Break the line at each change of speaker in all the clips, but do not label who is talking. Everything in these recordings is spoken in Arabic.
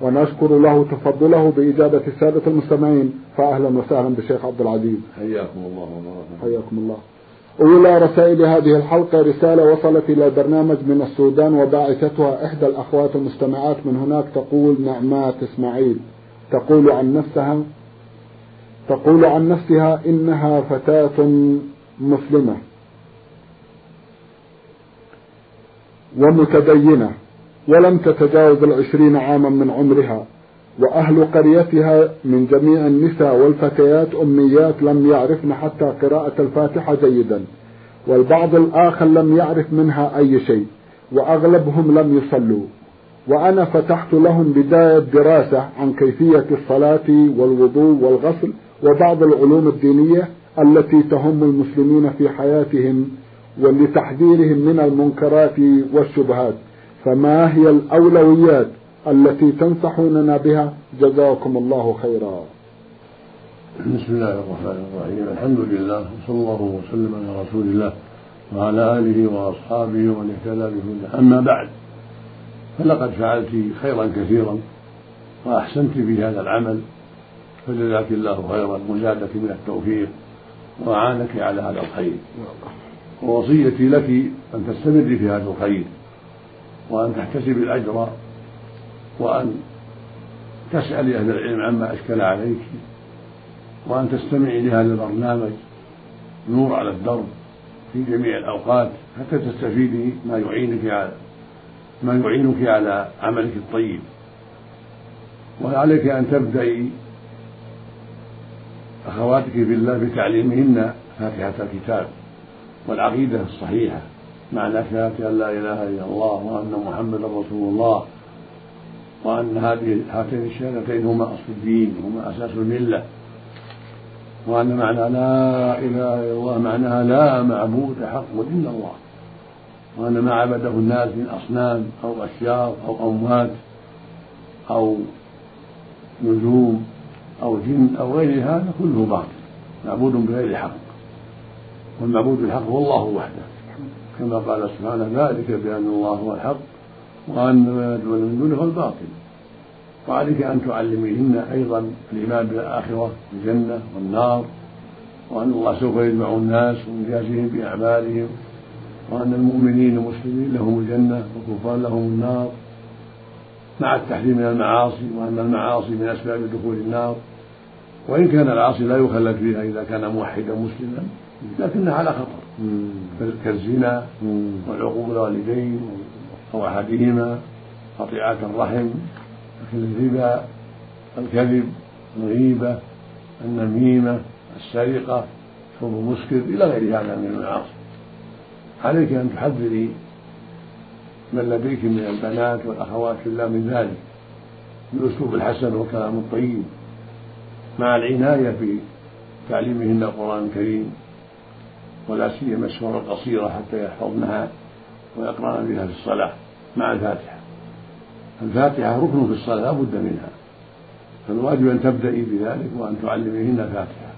ونشكر له تفضله بإجابة السادة المستمعين. فأهلا وسهلا بالشيخ عبد العزيز.
حياكم الله وبارك
حياكم الله. أولى رسائل هذه الحلقة رسالة وصلت إلى البرنامج من السودان وباعثتها إحدى الأخوات المستمعات. من هناك تقول نعمات إسماعيل. تقول عن نفسها تقول عن نفسها إنها فتاة مسلمة ومتدينة. ولم تتجاوز العشرين عاما من عمرها وأهل قريتها من جميع النساء والفتيات أميات لم يعرفن حتى قراءة الفاتحة جيدا والبعض الآخر لم يعرف منها أي شيء وأغلبهم لم يصلوا. وأنا فتحت لهم بداية دراسة عن كيفية الصلاة والوضوء والغسل وبعض العلوم الدينية التي تهم المسلمين في حياتهم ولتحذيرهم من المنكرات والشبهات. فما هي الأولويات التي تنصحوننا بها؟ جزاكم الله خيرا.
بسم الله الرحمن الرحيم. الحمد لله وصلى الله وسلم على رسول الله وعلى آله وأصحابه ومن اهتدى بهداه. أما بعد فلقد فعلت خيرا كثيرا وأحسنت في هذا العمل. فجزاك الله خيرا وزادك من التوفيق وأعانك على هذا الخير. ووصيتي لك أن تستمري في هذا الخير. وأن تحتسب الأجر وأن تسألي أهل العلم عما أشكل عليك وأن تستمعي لهذا البرنامج نور على الدرب في جميع الأوقات حتى تستفيدي ما يعينك على ما يعينك على عملك الطيب. وعليك أن تبدأي أخواتك في الله بتعليمهن فاتحة الكتاب والعقيدة الصحيحة. معنى شهادة أن لا إله إلا الله وأن محمدا رسول الله وأن هذه هاتين الشهادتين هما أصل الدين هما أساس الملة. وأن معنى لا إله إلا الله معناها لا معبود حق إلا الله. وأن ما عبده الناس من أصنام أو أشجار أو أموات أو نجوم أو جن أو غير هذا كله باطل. معبود بغير حق. والمعبود بالحق هو الله وحده. كما قال سبحانه ذلك بأن الله هو الحق وأن ما يدعون من دونه هو الباطل. وعليك أن تعلميهن أيضا الإيمان بالآخرة الجنة والنار وأن الله سوف يجمع الناس ويجازيهم بأعمالهم وأن المؤمنين المسلمين لهم الجنة والكفار لهم النار. مع التحذير من المعاصي وأن المعاصي من أسباب دخول النار. وإن كان العاصي لا يخلد فيها إذا كان موحدا مسلما لكنها على خطر. كالزنا والعقوق الوالدين أو أحدهما قطيعة الرحم أكل الربا الكذب الغيبة النميمة السرقة شرب المسكر إلى غير هذا من المعاصي. عليك أن تحذري من لديك من البنات والأخوات في الله من ذلك بالأسلوب الحسن والكلام الطيب مع العناية في تعليمهن القرآن الكريم. ولا سيما السور القصيرة حتى يحفظنها ويقرأن بها في الصلاة مع الفاتحة. الفاتحة ركن في الصلاة لا بد منها. فالواجب أن تبدأي بذلك وأن تعلميهن الفاتحة.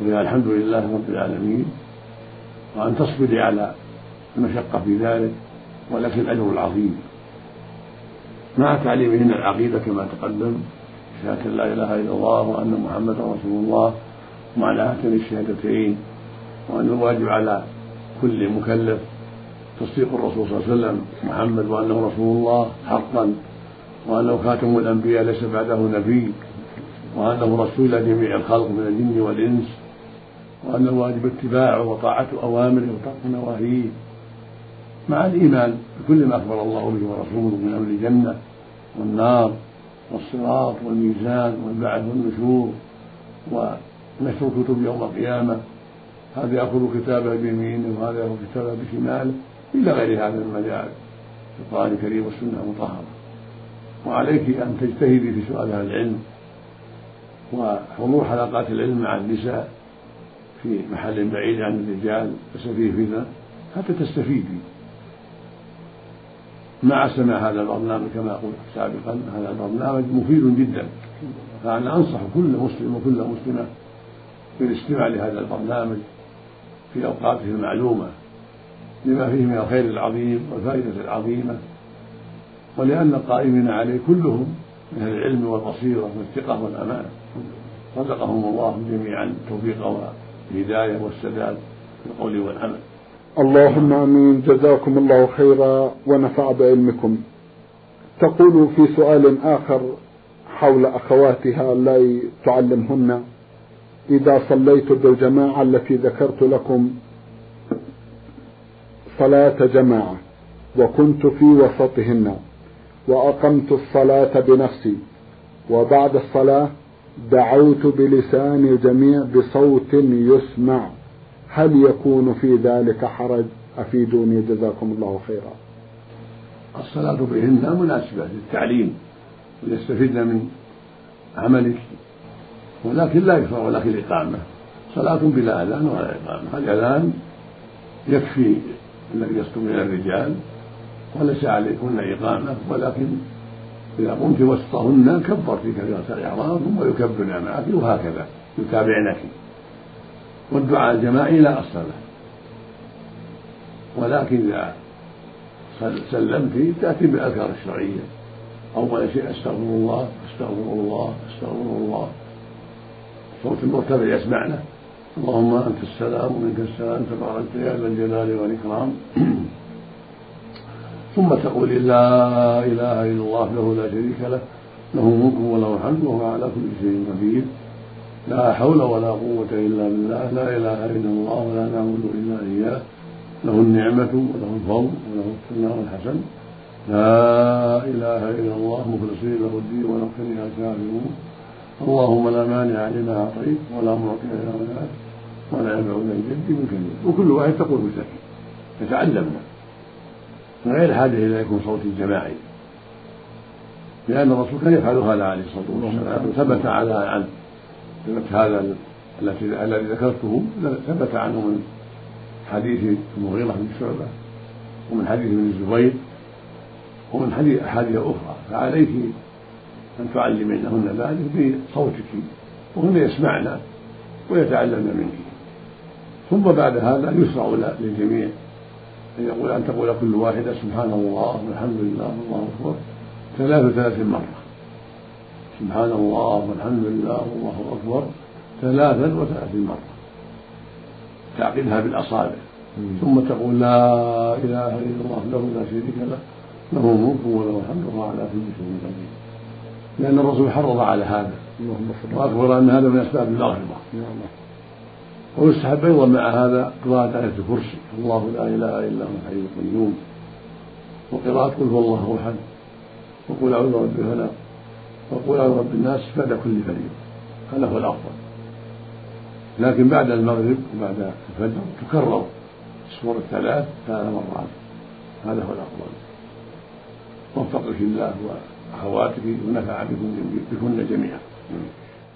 ولله الحمد لله رب العالمين وأن تصبري على المشقة في ذلك ولك الأجر العظيم. مع تعليمهن العقيدة كما تقدم شهادة لا إله إلا الله وأن محمدا رسول الله وعلى هاتين الشهادتين وأن الواجب على كل مكلف تصديق الرسول صلى الله عليه وسلم محمد وأنه رسول الله حقا وأنه خاتم الأنبياء ليس بعده نبي وأنه رسول جميع الخلق من الجن والإنس وأن الواجب اتباعه وطاعة أوامره وترك نواهيه. مع الإيمان بكل ما أخبر الله به ورسوله من أمر الجنة والنار والصراط والميزان والبعث والنشور ونشر الكتب يوم القيامة. هذا يأخذ كتابة بيمينه وهذا يأخذ كتابة بشماله إلى غير هذا مما جاء في القرآن الكريم والسنة المطهرة وعليك أن تجتهدي في سؤال أهل العلم. وحضور حلقات العلم مع النساء في محل بعيد عن الرجال ليس فيه فتنة حتى تستفيدي. مع سماع هذا البرنامج كما قلت سابقا هذا البرنامج مفيد جدا. فأنا أنصح كل مسلم وكل مسلمة بالاستماع لهذا البرنامج. في أوقاته المعلومة لما فيه من الخير العظيم والفائدة العظيمة. ولأن القائمين عليه كلهم من أهل العلم والبصيرة والثقة والأمانة رزقهم الله جميعا التوفيق والهداية والسداد في القول والعمل.
اللهم آمين. جزاكم الله خيرا ونفع بعلمكم. تقول في سؤال آخر حول أخواتها لا تعلمهن. إذا صليت بالجماعة التي ذكرت لكم صلاة جماعة وكنت في وسطهن وأقمت الصلاة بنفسي وبعد الصلاة دعوت بلسان الجميع بصوت يسمع. هل يكون في ذلك حرج؟ أفيدوني جزاكم الله خيرا.
الصلاة بهن مناسبة للتعليم وليستفدن من عملك. ولكن لا يشرع لك الإقامة. صلاة بلا أذان ولا إقامة. الأذان يكفي الذي يصدر من الرجال وليس عليكن إقامة ولكن إذا قمت وسطهن كبرت كبيرة الإحرام ثم يكبرن معك وهكذا يتابعنك. والدعاء الجماعي لا أصل له. ولكن إذا سلمت تأتي بالأذكار الشرعية. أول شيء أستغفر الله أستغفر الله أستغفر الله. صوت المرتفع يسمعنا. اللهم أنت السلام ومنك السلام تبارك يا ذا الجلال والإكرام. ثم تقول لا إله إلا الله له لا شريك له له ملك وله الحمد وهو على كل شيء قدير. لا حول ولا قوة إلا بالله لا إله إلا الله ولا نعبد إلا إياه. له النعمة وله الفضل وله الثناء الحسن. لا إله إلا الله مخلصين له الدين كره الكافرون. اللهم لا مانع لما أعطيت ولا معطي لما منعت ولا ينفع ذا الجد منك وكل واحد تقول مثله يتعلمنا من غير حاجة إلى يكون صوتي جماعي لأن الرسول كان يفعل هذا عليه الصلاة والسلام. ثبت على عنه ثبت هذا الذي ذكرته. ثبت عنه من حديث المغيرة بن شعبة ومن حديث ابن الزبير ومن حديث أحاديث أخرى. فعليك أن تعلمينهن ذلك بصوتك وهن يسمعن ويتعلمن منك. ثم بعد هذا يشرع للجميع أن يقول أن تقول كل واحدة سبحان الله والحمد لله والله أكبر ثلاث وثلاثين مرة. سبحان الله والحمد لله والله أكبر ثلاثا وثلاثين مرة. تعقدها بالأصابع. ثم تقول لا إله إلا الله له لا شريك له له الملك وله الحمد وهو على كل شيء قدير. لأن الرسول حرض على هذا. وأخبر أن هذا من أسباب المغفرة ويستحب أيضا مع هذا قراءة آية الكرسي. الله لا إله إلا هو الحي القيوم. وقراءة قل هو الله أحد. وقل أعوذ برب الفلق. وقل أعوذ برب الناس بعد كل فريضة هذا هو الأفضل. لكن بعد المغرب وبعد الفجر تكرر. السور الثلاث ثلاث مرات. هذا هو الأفضل. وفقك الله. وأخواتك ونفع بكن جميعا.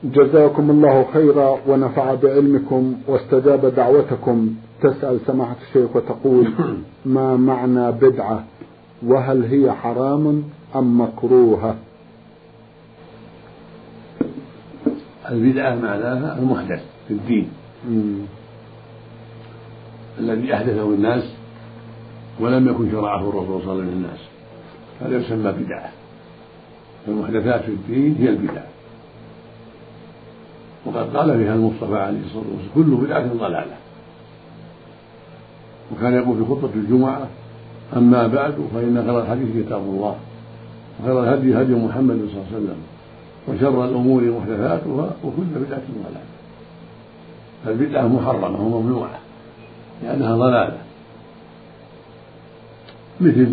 جزاكم الله خيرا ونفع بعلمكم واستجاب دعوتكم. تسأل سماحة الشيخ وتقول ما معنى بدعة؟ وهل هي حرام أم مكروهة؟
البدعة معناها المحدث في الدين. الذي أحدثه الناس ولم يكن شرعه الرسول صلى الله عليه وسلم للناس. هذا يسمى بدعة. المحدثات في الدين هي البدع. وقد قال فيها المصطفى عليه الصلاة والسلام كل بدعة ضلالة. وكان يقول في خطبة الجمعة أما بعد فإن خير الحديث كتاب الله وخير الهدي هدي محمد صلى الله عليه وسلم وشر الأمور محدثاتها وكل بدعة ضلالة. فالبدعة محرمة وممنوعة لأنها ضلالة. مثل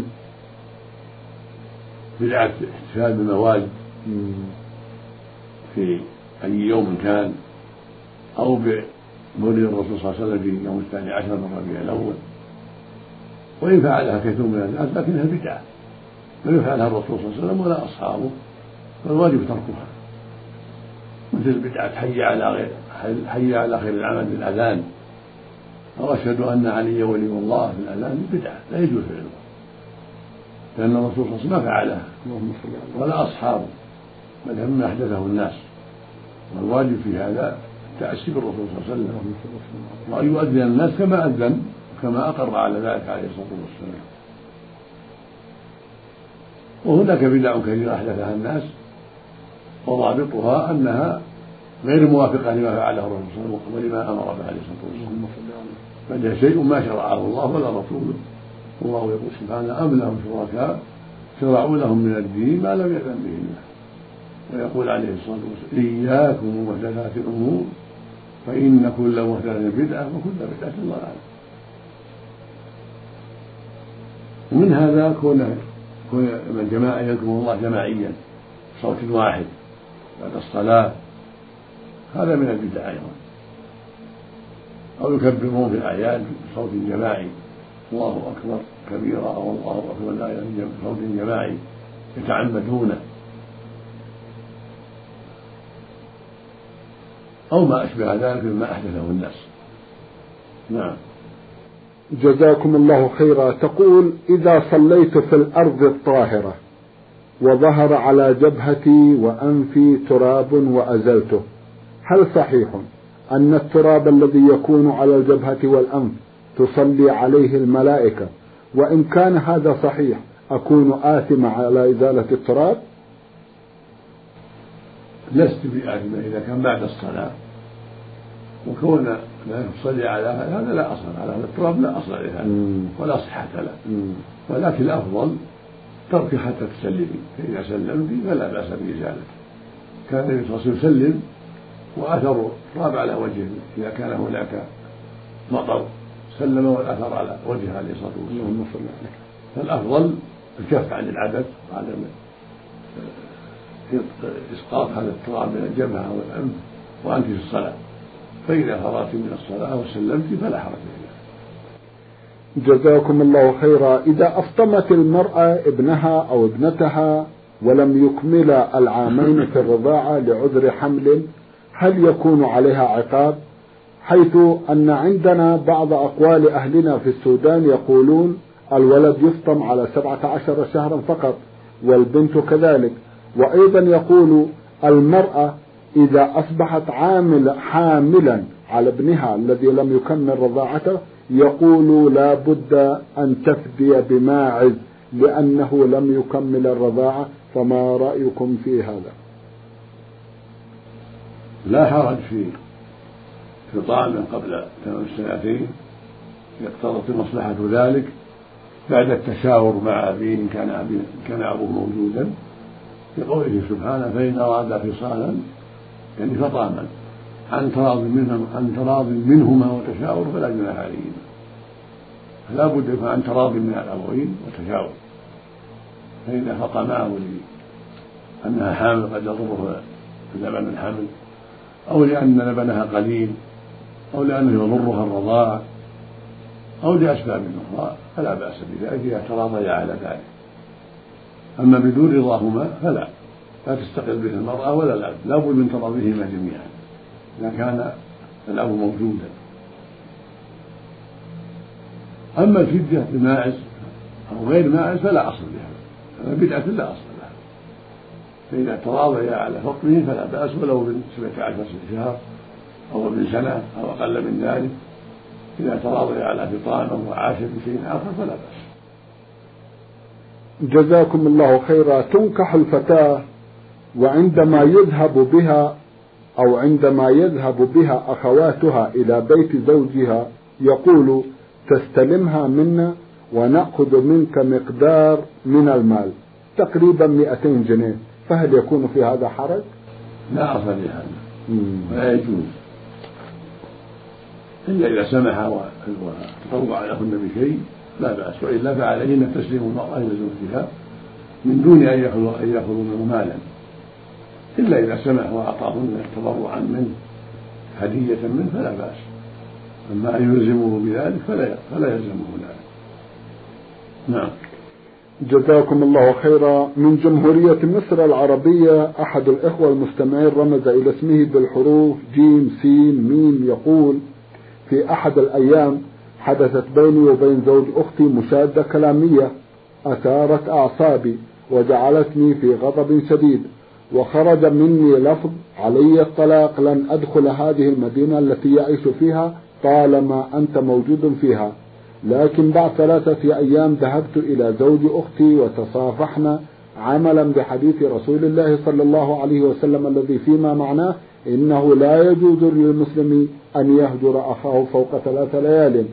بدعة احتفال بالموالد. في أي يوم كان أو بمولد الرسول صلى الله عليه وسلم في يوم الثاني عشر من ربيع الأول. وإن فعلها كثير من الناس لكنها بدعة. لم يفعلها الرسول صلى الله عليه وسلم ولا أصحابه فالواجب تركها. مثل بدعة حي على غير حي على خير العمل بالأذان. أو أشهد أن علي ولي الله في الأذان بدعة لا يجوز فعله لأن الرسول صلى الله عليه وسلم ما فعلها. ولا أصحابه بل مما أحدثه الناس. والواجب في هذا التأسي بالرسول صلى الله عليه وسلم. وأن يؤذن الناس كما أذن كما أقر على ذلك عليه الصلاة والسلام. وهناك بدع كثيرة أحدثها الناس وضابطها أنها غير موافقة لما فعله الرسول صلى الله عليه وسلم ولما أمر به عليه الصلاة والسلام. بل هي شيء ما شرعه الله ولا رسوله. والله يقول سبحانه أم لهم شركاء؟ شرعوا لهم من الدين ما لم يأذن به الله. ويقول عليه الصلاة والسلام إياكم ومحدثات الأمور فإن كل محدثة بدعة وكل بدعة ضلالة. ومن هذا كون كون الجماعة يذكر الله جماعيا بصوت واحد بعد الصلاة. هذا من البدع أيضا. أو يكبرون في الأعياد بصوت جماعي. الله أكبر كبيرا أو الله أكبر لا بصوت جماعي يتعمدونه أو ما أشبه ذلك مما أحدثه الناس. نعم.
جزاكم الله خيرا. تقول إذا صليت في الأرض الطاهرة وظهر على جبهتي وأنفي تراب وأزلته هل صحيح أن التراب الذي يكون على الجبهة والأنف تصلي عليه الملائكة. وإن كان هذا صحيح أكون آثم على إزالة التراب؟
لست بآثمة إذا كان بعد الصلاة. وكون لا تصلي على هذا لا أصل على هذا التراب لا أصل لهذا ولا صحة له. ولكن الأفضل ترك حتى تسلمي فإذا سلمت فلا بأس بإزالته كان النبي صلى الله عليه وسلم يسلم وأثر التراب على وجهه. إذا كان هناك مطر سلم والأثر على وجهه عليه الصلاة والسلام فالأفضل الكف عن العبث وعدم إسقاط هذا التراب من الجبهة والأنف وأنت في الصلاة. فإذا فرغت من الصلاة وسلمت فلا حرج
جزاكم الله خيرا. إذا أفطمت المرأة ابنها أو ابنتها ولم يكمل العامين في الرضاعة لعذر حمل هل يكون عليها عقاب؟ حيث أن عندنا بعض أقوال أهلنا في السودان يقولون الولد يفطم على سبعة عشر شهرا فقط والبنت كذلك. وأيضا يقول المرأة إذا أصبحت عامل حاملا على ابنها الذي لم يكمل رضاعته يقول لا بد أن تفدي بماعز لأنه لم يكمل الرضاعة فما رأيكم في هذا؟
لا حرج في فطام قبل تمام السنتين اقتضت مصلحة ذلك بعد التشاور مع أبيه إن كان أبيه كان أبوه موجودا لقوله سبحانه فإن أراد فصالا يعني فطاما عن تراض منهم عن تراض منهما وتشاور فلا جناح عليهما. فلا بد يكون عن تراض من الأبوين وتشاور فإذا فطماه لأنها حامل قد يضره لبن الحمل أو لأن لبنها قليل أو لأنه يضرها الرضاع أو لأسباب أخرى فلا بأس بذلك إذا تراضيا على ذلك. أما بدون رضاهما فلا لا تستقل به المرأة ولا الأب لا بد من تراضيهما جميعا إذا كان الأب موجودا. أما الفدية بماعز أو غير ماعز فلا أصل لها هذا بدعة لا أصل لها. فإذا تراضيا على فطره فلا بأس ولو من سبعة عشر شهر أو من سنة أو أقل من ذلك إذا تراضيا على فطام أو عاش بشيء آخر فلا بأس.
جزاكم الله خيرا. تنكح الفتاة وعندما يذهب بها أو عندما يذهب بها أخواتها إلى بيت زوجها يقول تستلمها منا ونأخذ منك مقدار من المال. تقريبا 200 جنيه. فهل يكون في هذا حرج؟
لا أصل لهذا. ولا يجوز. إلا إذا سمح وتطوع لهن بشيء لا بأس. وإلا فعليهن تسليم المرأة إلى زوجها من دون أن يأخذوا منه مالا. إلا إذا سمح وأعطاهن تضرعا منه هدية منه فلا بأس. أما أن يلزمه بذلك فلا فلا يلزمه ذلك. نعم.
جزاكم الله خيرا. من جمهورية مصر العربية أحد الإخوة المستمعين رمز إلى اسمه بالحروف جيم سين ميم يقول في أحد الأيام حدثت بيني وبين زوج أختي مشادة كلامية أثارت أعصابي وجعلتني في غضب شديد وخرج مني لفظ علي الطلاق لن أدخل هذه المدينة التي يعيش فيها طالما أنت موجود فيها لكن بعد ثلاثة أيام ذهبت إلى زوج أختي وتصافحنا عملا بحديث رسول الله صلى الله عليه وسلم الذي فيما معناه إنه لا يجوز للمسلم أن يهجر أخاه فوق ثلاث ليال.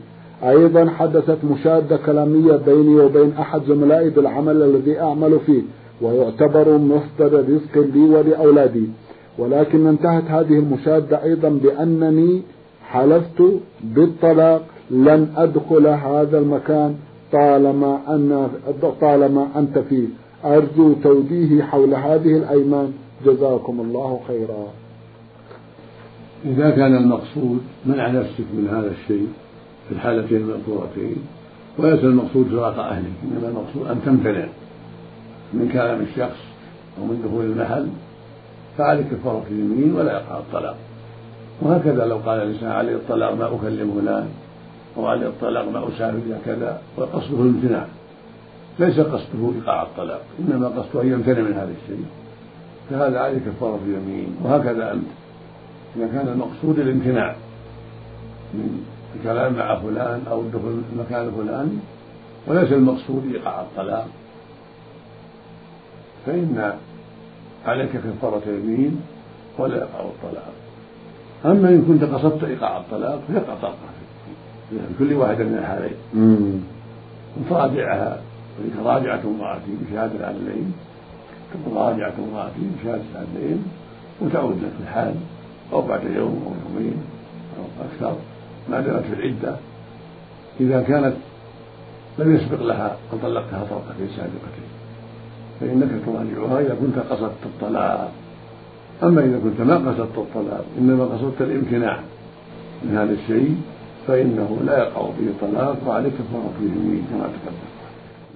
أيضا حدثت مشادة كلامية بيني وبين أحد زملائي بالعمل الذي أعمل فيه ويعتبر مصدر رزق لي ولأولادي. ولكن انتهت هذه المشادة أيضا بأنني حلفت بالطلاق لن أدخل هذا المكان طالما أن طالما أنت فيه. أرجو توجيهي حول هذه الأيمان. جزاكم الله خيرا.
إذا كان المقصود منع نفسك من هذا الشيء في الحالتين المذكورتين وليس المقصود فراق أهلك إنما المقصود أن تمتنع من كلام الشخص أو من دخول المحل فعليك كفارة اليمين ولا يقع الطلاق. وهكذا لو قال الإنسان عليه الطلاق ما أكلم فلان أو عليه الطلاق ما أسافر إلى كذا وقصده الامتناع ليس قصده إيقاع الطلاق إنما قصده أن يمتنع من هذا الشيء. فهذا عليه كفارة اليمين وهكذا أنت. إذا كان المقصود الامتناع من الكلام مع فلان أو الدخول مكان فلان وليس المقصود إيقاع الطلاق. فإن عليك كفارة يمين ولا يقع الطلاق. أما إن كنت قصدت إيقاع الطلاق فيقع طلاق في كل واحدة من الحالين. وتراجعها راجعة امرأتي بشهادة العدلين راجعة امرأتي بشهادة العدلين وتعود لك الحال. أو بعد يوم أو يومين أو أكثر ما دامت في العدة. إذا كانت لم يسبق لها أن طلقتها طلقتين سابقتين فإنك تراجعها إذا كنت قصدت الطلاق. أما إذا كنت ما قصدت الطلاق إنما قصدت الامتناع من هذا الشيء فإنه لا يقع به طلاق وعليك كفارة اليمين كما تقدم.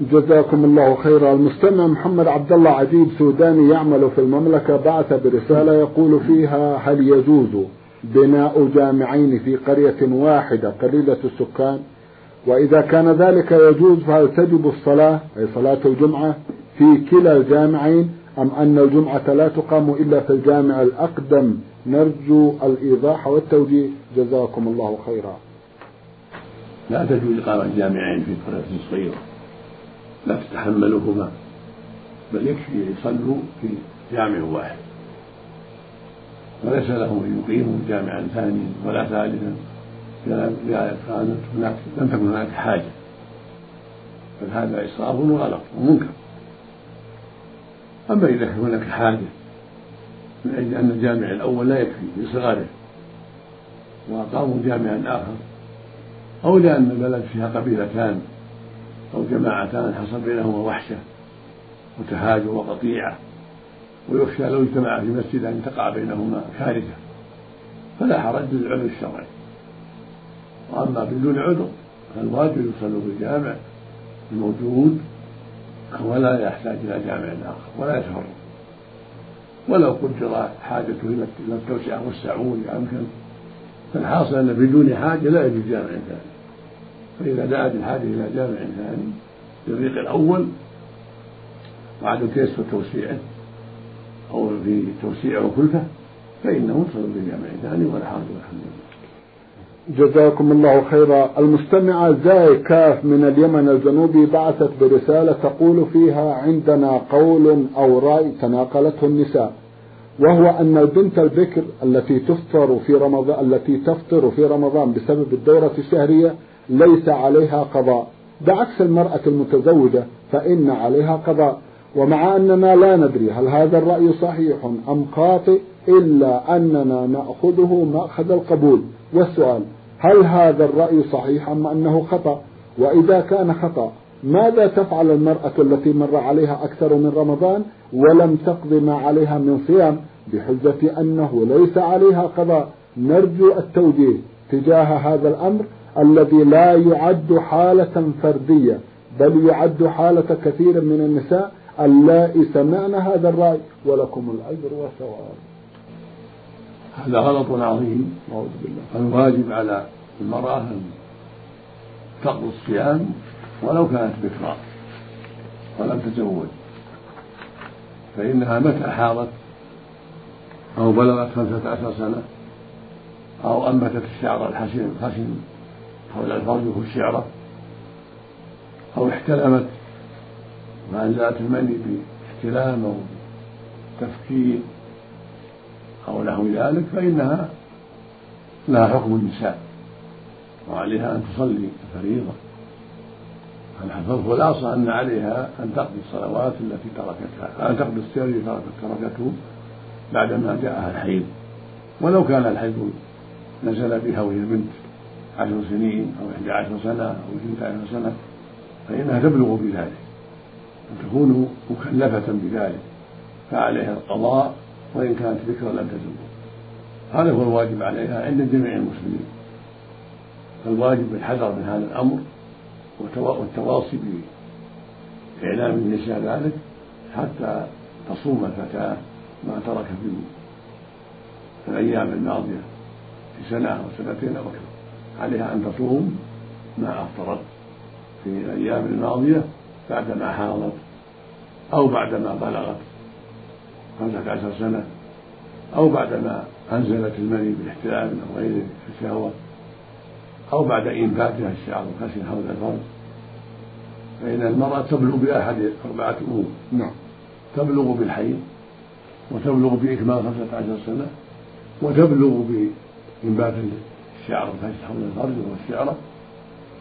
جزاكم الله خيرا المستمع محمد عبد الله عجيب سوداني يعمل في المملكة بعث برسالة يقول فيها هل يجوز بناء جامعين في قرية واحدة قليلة السكان؟ وإذا كان ذلك يجوز فهل تجب الصلاة أي صلاة الجمعة في كلا الجامعين أم أن الجمعة لا تقام إلا في الجامع الأقدم؟ نرجو الإيضاح والتوجيه. جزاكم الله خيرا.
لا تجوز إقامة جامعين في قرية صغيرة. لا تتحملهما بل يكفي يصلوا في جامع واحد. وليس لهم أن يقيموا جامعا ثانيا ولا ثالثا إذا كانت هناك لم تكن هناك حاجة. بل هذا إسراف وغلط ومنكر. أما إذا كان هناك حاجة من أجل أن الجامع الأول لا يكفي لصغاره وأقاموا جامعا آخر أو لأن البلد فيها قبيلتان أو جماعتان حصل بينهما وحشة وتهاجر وقطيعة ويخشى لو اجتمع في مسجد أن تقع بينهما كارثة فلا حرج للعذر الشرعي. وأما بدون عذر فالواجب يصلوا في الجامع الموجود ولا يحتاج إلى جامع آخر ولا يتفرق. ولو قدر حاجته إلى التوسعة والسعود أمكن فالحاصل أن بدون حاجة لا يجوز جامع ثاني فإذا دعت الحاجة إلى جامع ثاني للريق الأول وعدم تيسر توسيعه أو في توسيعه وكلفة فإنه يصل بجامع ثاني ولا حرج والحمد لله
جزاكم الله خيرا. المستمعة زاي كاف من اليمن الجنوبي بعثت برسالة تقول فيها عندنا قول أو رأي تناقلته النساء وهو أن البنت البكر التي تفطر في رمضان التي تفطر في رمضان بسبب الدورة الشهرية ليس عليها قضاء. بعكس المرأة المتزوجة فإن عليها قضاء. ومع أننا لا ندري هل هذا الرأي صحيح أم خاطئ إلا أننا نأخذه مأخذ القبول. والسؤال هل هذا الرأي صحيح أم أنه خطأ؟ وإذا كان خطأ ماذا تفعل المرأة التي مر عليها أكثر من رمضان ولم تقض ما عليها من صيام بحجة أنه ليس عليها قضاء؟ نرجو التوجيه تجاه هذا الأمر. الذي لا يعد حالة فردية بل يعد حالة كثير من النساء اللائي سمعن هذا الرأي ولكم الأجر والثواب.
هذا غلط عظيم
أعوذ بالله.
الواجب على المرأة أن تقضي الصيام ولو كانت بكرا ولم تزوج فإنها متى حاضت؟ أو بلغت خمسة عشر سنة؟ أو أنبتت الشعر الحسن الخشن حول الفرج الشعرة أو احتلمت وأنزلت المني باحتلام أو تفكير أو نحو ذلك فإنها لها حكم النساء وعليها أن تصلي الفريضة فالخلاصة أن عليها أن تقضي الصلوات التي تركتها أن تقضي الصيام الذي تركته بعدما جاءها الحيض. ولو كان الحيض نزل بها وهي بنت. عشر سنين أو إحدى عشر سنة أو اثنتا عشر سنة فإنها تبلغ بذلك. أن تكون مكلفة بذلك. فعليها القضاء وإن كانت ذكرى لم تزل هذا هو الواجب عليها عند جميع المسلمين. فالواجب الحذر من هذا الأمر والتواصي بإعلام النساء ذلك حتى تصوم الفتاة ما ترك في الأيام الماضية في سنة أو سنتين أو أكثر. عليها أن تصوم ما أفطرت في الأيام الماضية بعدما حاضت أو بعدما بلغت خمسة عشر سنة أو بعدما أنزلت المني بالاحتلام أو غيره في الشهوة أو بعد إنباتها الشعر الخشن حول الفرج. فإن المرأة تبلغ بأحد أربعة أمور.
نعم.
تبلغ بالحيض وتبلغ بإكمال خمسة عشر سنة وتبلغ بإنبات الشعر الخشن حول الفرج وهو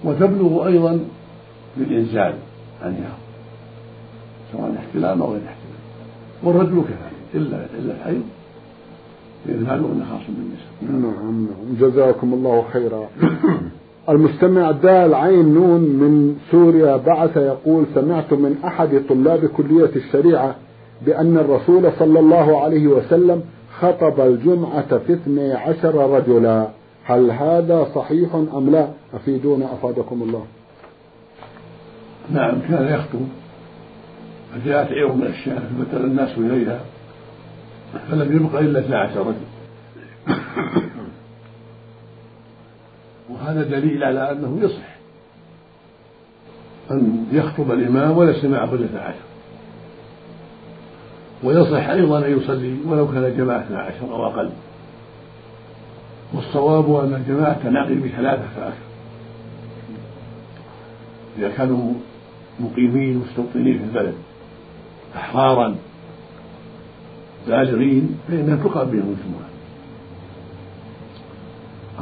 وتبلغ أيضا بالإنزال عنها سواء احتلام أو غير احتلام والرجل كذلك إلا إلا الحيض أن خاص بالنساء.
نعم جزاكم الله خيرا. المستمع دال عين نون من سوريا بعث يقول سمعت من أحد طلاب كلية الشريعة بأن الرسول صلى الله عليه وسلم خطب الجمعة في اثني عشر رجلا. هل هذا صحيح أم لا؟ أفيدونا أفادكم الله.
نعم كان يخطب فجاءت عير من الشام فبدل الناس إليها. فلم يبق إلا اثنا عشر رجل. وهذا دليل على أنه يصح أن يخطب الإمام وليس معه إلا اثنا عشر. ويصح أيضا أن يصلي ولو كان جماعة اثنا عشر أو أقل. والصواب أن الجماعة تنعقد بثلاثة فأكثر. إذا كانوا مقيمين مستوطنين في البلد أحرارا بالغين فإنها تقام بهم الجمعة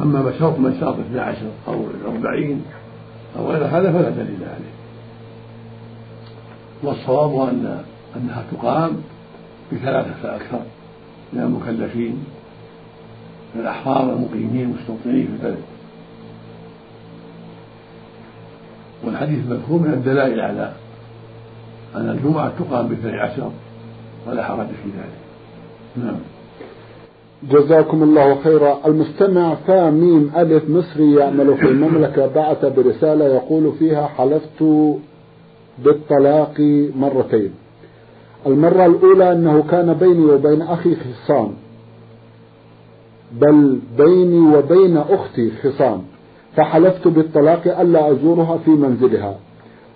أما بشرط من شرط اثنى عشر أو أربعين أو غير هذا فلا دليل عليه. والصواب أن أنها تقام بثلاثة فأكثر من المكلفين. من الأحرار المقيمين المستوطنين في البلد. والحديث المذكور من الدلائل على أن الجمعة تقام باثني عشر ولا حرج في ذلك. نعم.
جزاكم الله خيرا. المستمع فا ميم ألف مصري يعمل في المملكة بعث برسالة يقول فيها حلفت بالطلاق مرتين. المرة الأولى أنه كان بيني وبين أخي خصام. بل بيني وبين أختي خصام فحلفت بالطلاق ألا أزورها في منزلها.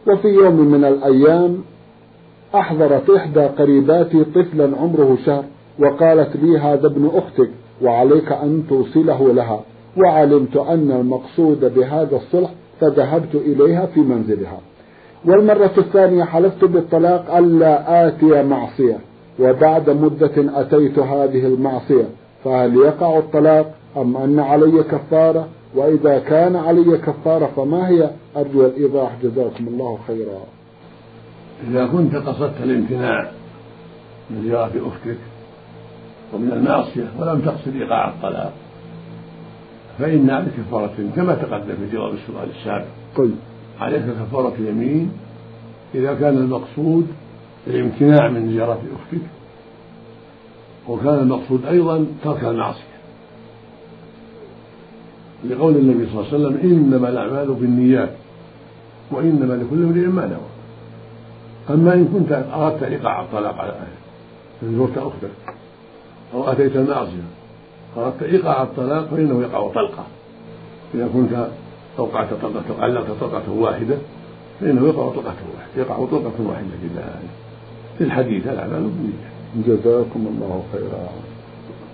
وفي يوم من الأيام أحضرت إحدى قريباتي طفلا عمره شهر وقالت لي هذا ابن أختك وعليك أن توصله لها وعلمت أن المقصود بهذا الصلح فذهبت إليها في منزلها. والمرة الثانية حلفت بالطلاق ألا آتي معصية وبعد مدة أتيت هذه المعصية. فهل يقع الطلاق أم أن علي كفارة؟ وإذا كان علي كفارة فما هي أرجو الإيضاح؟ جزاكم الله خيرا.
إذا كنت قصدت الامتناع من زيارة أختك ومن المعصية ولم تقصد إيقاع الطلاق فإن عليك كفارة كما تقدم في جواب السؤال السابق.
طيب.
عليك كفارة يمين إذا كان المقصود الامتناع من زيارة أختك وكان المقصود أيضا ترك المعصية. لقول النبي صلى الله عليه وسلم إنما الأعمال بالنيات وإنما لكل امرئ ما نوى. أما إن كنت أردت إيقاع الطلاق على أهله زرت أختك أو أتيت المعصية أردت إيقاع الطلاق فإنه يقع طلقة. إذا كنت أوقعت طلقة علقت طلقة واحدة فإنه يقع طلقة واحدة يقع طلقة واحدة في الحديث الأعمال بالنية
جزاكم الله خيرا.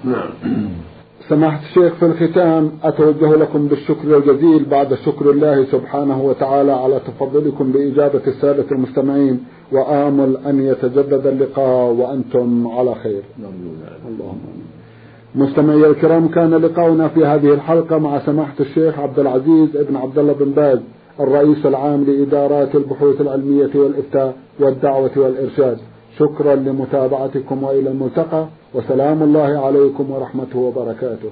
نعم.
سماحة الشيخ في الختام أتوجه لكم بالشكر الجزيل بعد شكر الله سبحانه وتعالى على تفضلكم بإجابة السادة المستمعين وآمل أن يتجدد اللقاء وأنتم على خير. اللهم مستمعي الكرام كان لقاؤنا في هذه الحلقة مع سماحة الشيخ عبد العزيز بن عبد الله بن باز الرئيس العام لإدارات البحوث العلمية والإفتاء والدعوة والإرشاد. شكرا لمتابعتكم وإلى الملتقى وسلام الله عليكم ورحمته وبركاته.